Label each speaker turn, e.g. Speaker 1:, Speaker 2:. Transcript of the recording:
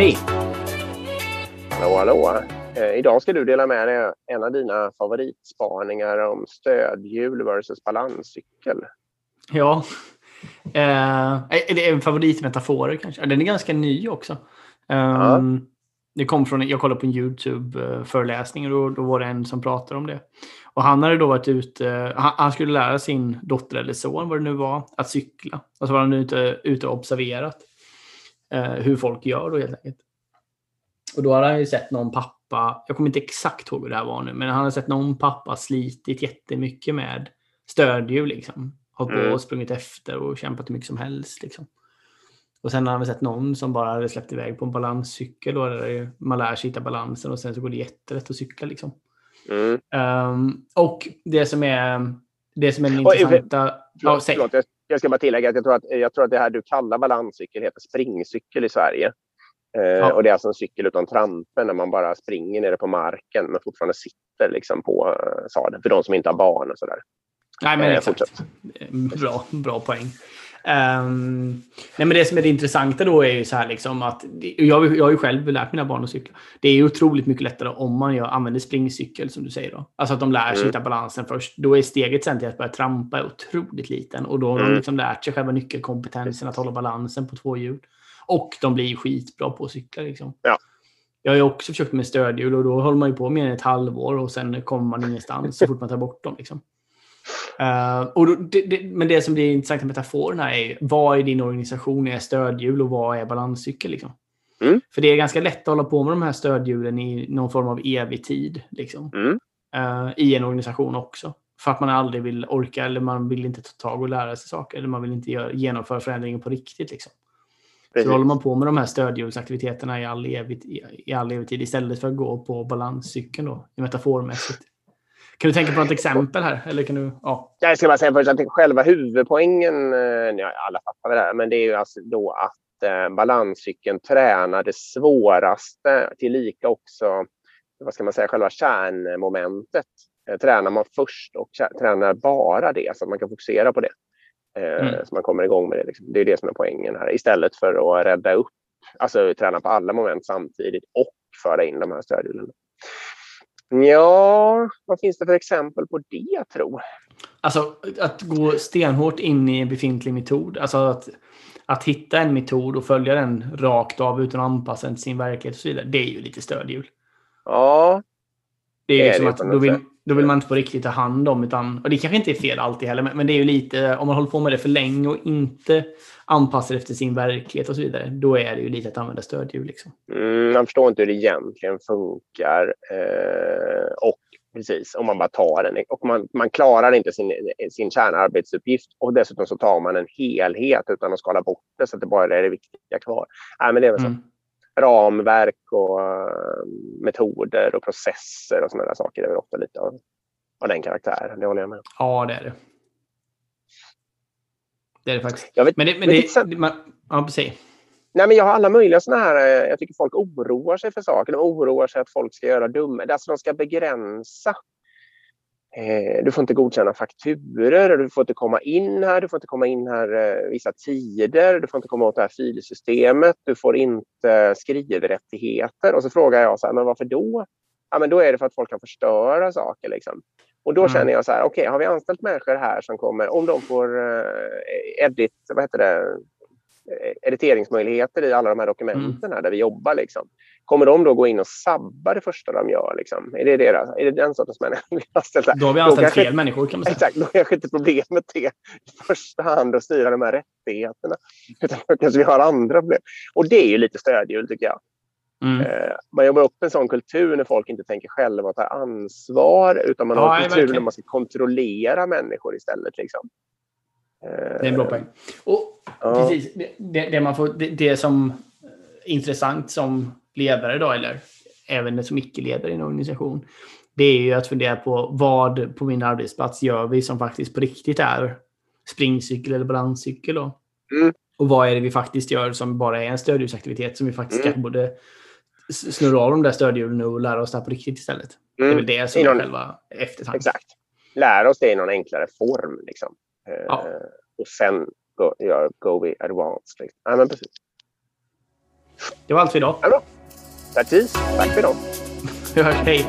Speaker 1: Hej!
Speaker 2: Hallå, hallå! Eh, idag ska du dela med dig en av dina favoritspaningar om stödhjul versus balanscykel.
Speaker 1: Ja. Eh, det är en favoritmetafor kanske. Den är ganska ny också. Um, Det kom från, jag kollade på en YouTube-föreläsning och då, då, var det en som pratade om det. Och han hade då varit ute, han, han, skulle lära sin dotter eller son, vad det nu var, att cykla. Och så var han ute, ute och observerat eh, hur folk gör då helt enkelt. Och då hade han ju sett någon pappa, jag kommer inte exakt ihåg hur det här var nu, men han hade sett någon pappa slitit jättemycket med stödhjul liksom. Hållit på mm. och sprungit efter och kämpat hur mycket som helst liksom. Och sen har han sett någon som bara hade släppt iväg på en balanscykel. Då, där man lär sig hitta balansen och sen så går det jättelätt att cykla. Liksom. Mm. Um, och det som är det som är den intressanta...
Speaker 2: Förlåt, ja, förlåt, jag ska bara tillägga att jag tror att, jag tror att det här du kallar balanscykel heter springcykel i Sverige. Uh, ja. Och det är alltså en cykel utan trampen när man bara springer nere på marken men fortfarande sitter liksom på uh, sadeln. För de som inte har barn och sådär.
Speaker 1: Nej, men uh, exakt. Fortsätt. Bra, bra poäng. Um, nej men det som är det intressanta då är ju så här liksom att, jag, jag har ju själv lärt mina barn att cykla. Det är otroligt mycket lättare om man gör, använder springcykel som du säger då. Alltså att de lär sig mm. hitta balansen först. Då är steget sen till att börja trampa otroligt liten och då har mm. de liksom lärt sig själva nyckelkompetensen att hålla balansen på två hjul. Och de blir skitbra på att cykla liksom.
Speaker 2: Ja.
Speaker 1: Jag har ju också försökt med stödhjul och då håller man ju på mer än ett halvår och sen kommer man ingenstans så fort man tar bort dem. Liksom. Uh, och då, det, det, men det som blir intressant med metaforen här är vad i din organisation är stödhjul och vad är balanscykel? Liksom? Mm. För det är ganska lätt att hålla på med de här stödhjulen i någon form av evig tid. Liksom. Mm. Uh, I en organisation också. För att man aldrig vill orka eller man vill inte ta tag och lära sig saker. Eller man vill inte göra, genomföra förändringar på riktigt. Liksom. Så håller man på med de här stödhjulsaktiviteterna i all, evig, i, i all evig tid istället för att gå på balanscykeln då, metaformässigt. Kan du tänka på något exempel här? Eller kan du, ja.
Speaker 2: Jag ska bara säga först att själva huvudpoängen, eh, ja, alla fattar det här, men det är ju alltså då att eh, balanscykeln tränar det svåraste tillika också, vad ska man säga, själva kärnmomentet. Eh, tränar man först och tränar bara det så att man kan fokusera på det. Eh, mm. Så man kommer igång med det. Liksom. Det är det som är poängen här. Istället för att rädda upp, alltså träna på alla moment samtidigt och föra in de här stödhjulen. Ja, vad finns det för exempel på det, tro?
Speaker 1: Alltså att gå stenhårt in i en befintlig metod. Alltså att, att hitta en metod och följa den rakt av utan att anpassa den till sin verklighet och så vidare. Det är ju lite stödhjul.
Speaker 2: Ja.
Speaker 1: Det är ju liksom att då vill, då vill man inte på riktigt ta hand om. Utan, och det kanske inte är fel alltid heller, men, men det är ju lite, om man håller på med det för länge och inte anpassar efter sin verklighet och så vidare, då är det ju lite att använda stödhjul. Liksom.
Speaker 2: Mm, man förstår inte hur det egentligen funkar. Eh, och precis, om man bara tar den. Och man, man klarar inte sin, sin kärnarbetsuppgift och dessutom så tar man en helhet utan att skala bort det så att det bara är det viktiga kvar. Äh, men det är väl så. Mm ramverk och uh, metoder och processer och sådana saker är väl ofta lite av, av den karaktären. Det håller jag med
Speaker 1: Ja, det är det. Det är det faktiskt.
Speaker 2: Jag vet, men det, men det, det man,
Speaker 1: ja, precis.
Speaker 2: Nej, men jag har alla möjliga sådana här... Eh, jag tycker folk oroar sig för saker. De oroar sig att folk ska göra dumma... Alltså de ska begränsa Eh, du får inte godkänna fakturer, du får inte komma in här, du får inte komma in här eh, vissa tider, du får inte komma åt det här filsystemet, du får inte skrivrättigheter. Och så frågar jag så här, men varför då? Ja, men då är det för att folk kan förstöra saker. Liksom. Och då mm. känner jag så här, okej, okay, har vi anställt människor här som kommer, om de får eh, edit, vad heter det, editeringsmöjligheter i alla de här dokumenten mm. där vi jobbar. Liksom. Kommer de då gå in och sabba det första de gör? Liksom? Är, det deras, är det den sortens människor vi har anställt?
Speaker 1: Då har vi anställt fel människor kan man säga.
Speaker 2: Exakt, då är kanske inte problemet det i första hand att styra de här rättigheterna. Utan då kanske vi har andra problem. Och det är ju lite stödhjul tycker jag. Mm. Eh, man jobbar upp en sån kultur när folk inte tänker själva och tar ansvar utan man ja, har en kultur verkligen. där man ska kontrollera människor istället. Liksom.
Speaker 1: Det är en bra poäng. Och ja. precis, det, det, man får, det, det som är intressant som ledare då, eller även som icke-ledare i en organisation, det är ju att fundera på vad på min arbetsplats gör vi som faktiskt på riktigt är springcykel eller balanscykel. Då? Mm. Och vad är det vi faktiskt gör som bara är en stödhjulsaktivitet som vi faktiskt mm. borde snurra av de där stödhjulen och lära oss det på riktigt istället. Mm. Det är väl mm. det som är själva eftertanken.
Speaker 2: Exakt. Lära oss det i någon enklare form. Liksom. Ja. Eh, och sen go, gör Go advanced. Liksom. Ja, men precis.
Speaker 1: Det var allt för idag.
Speaker 2: Ja, bra. Precis. Tack för idag.
Speaker 1: Vi hörs. Hej.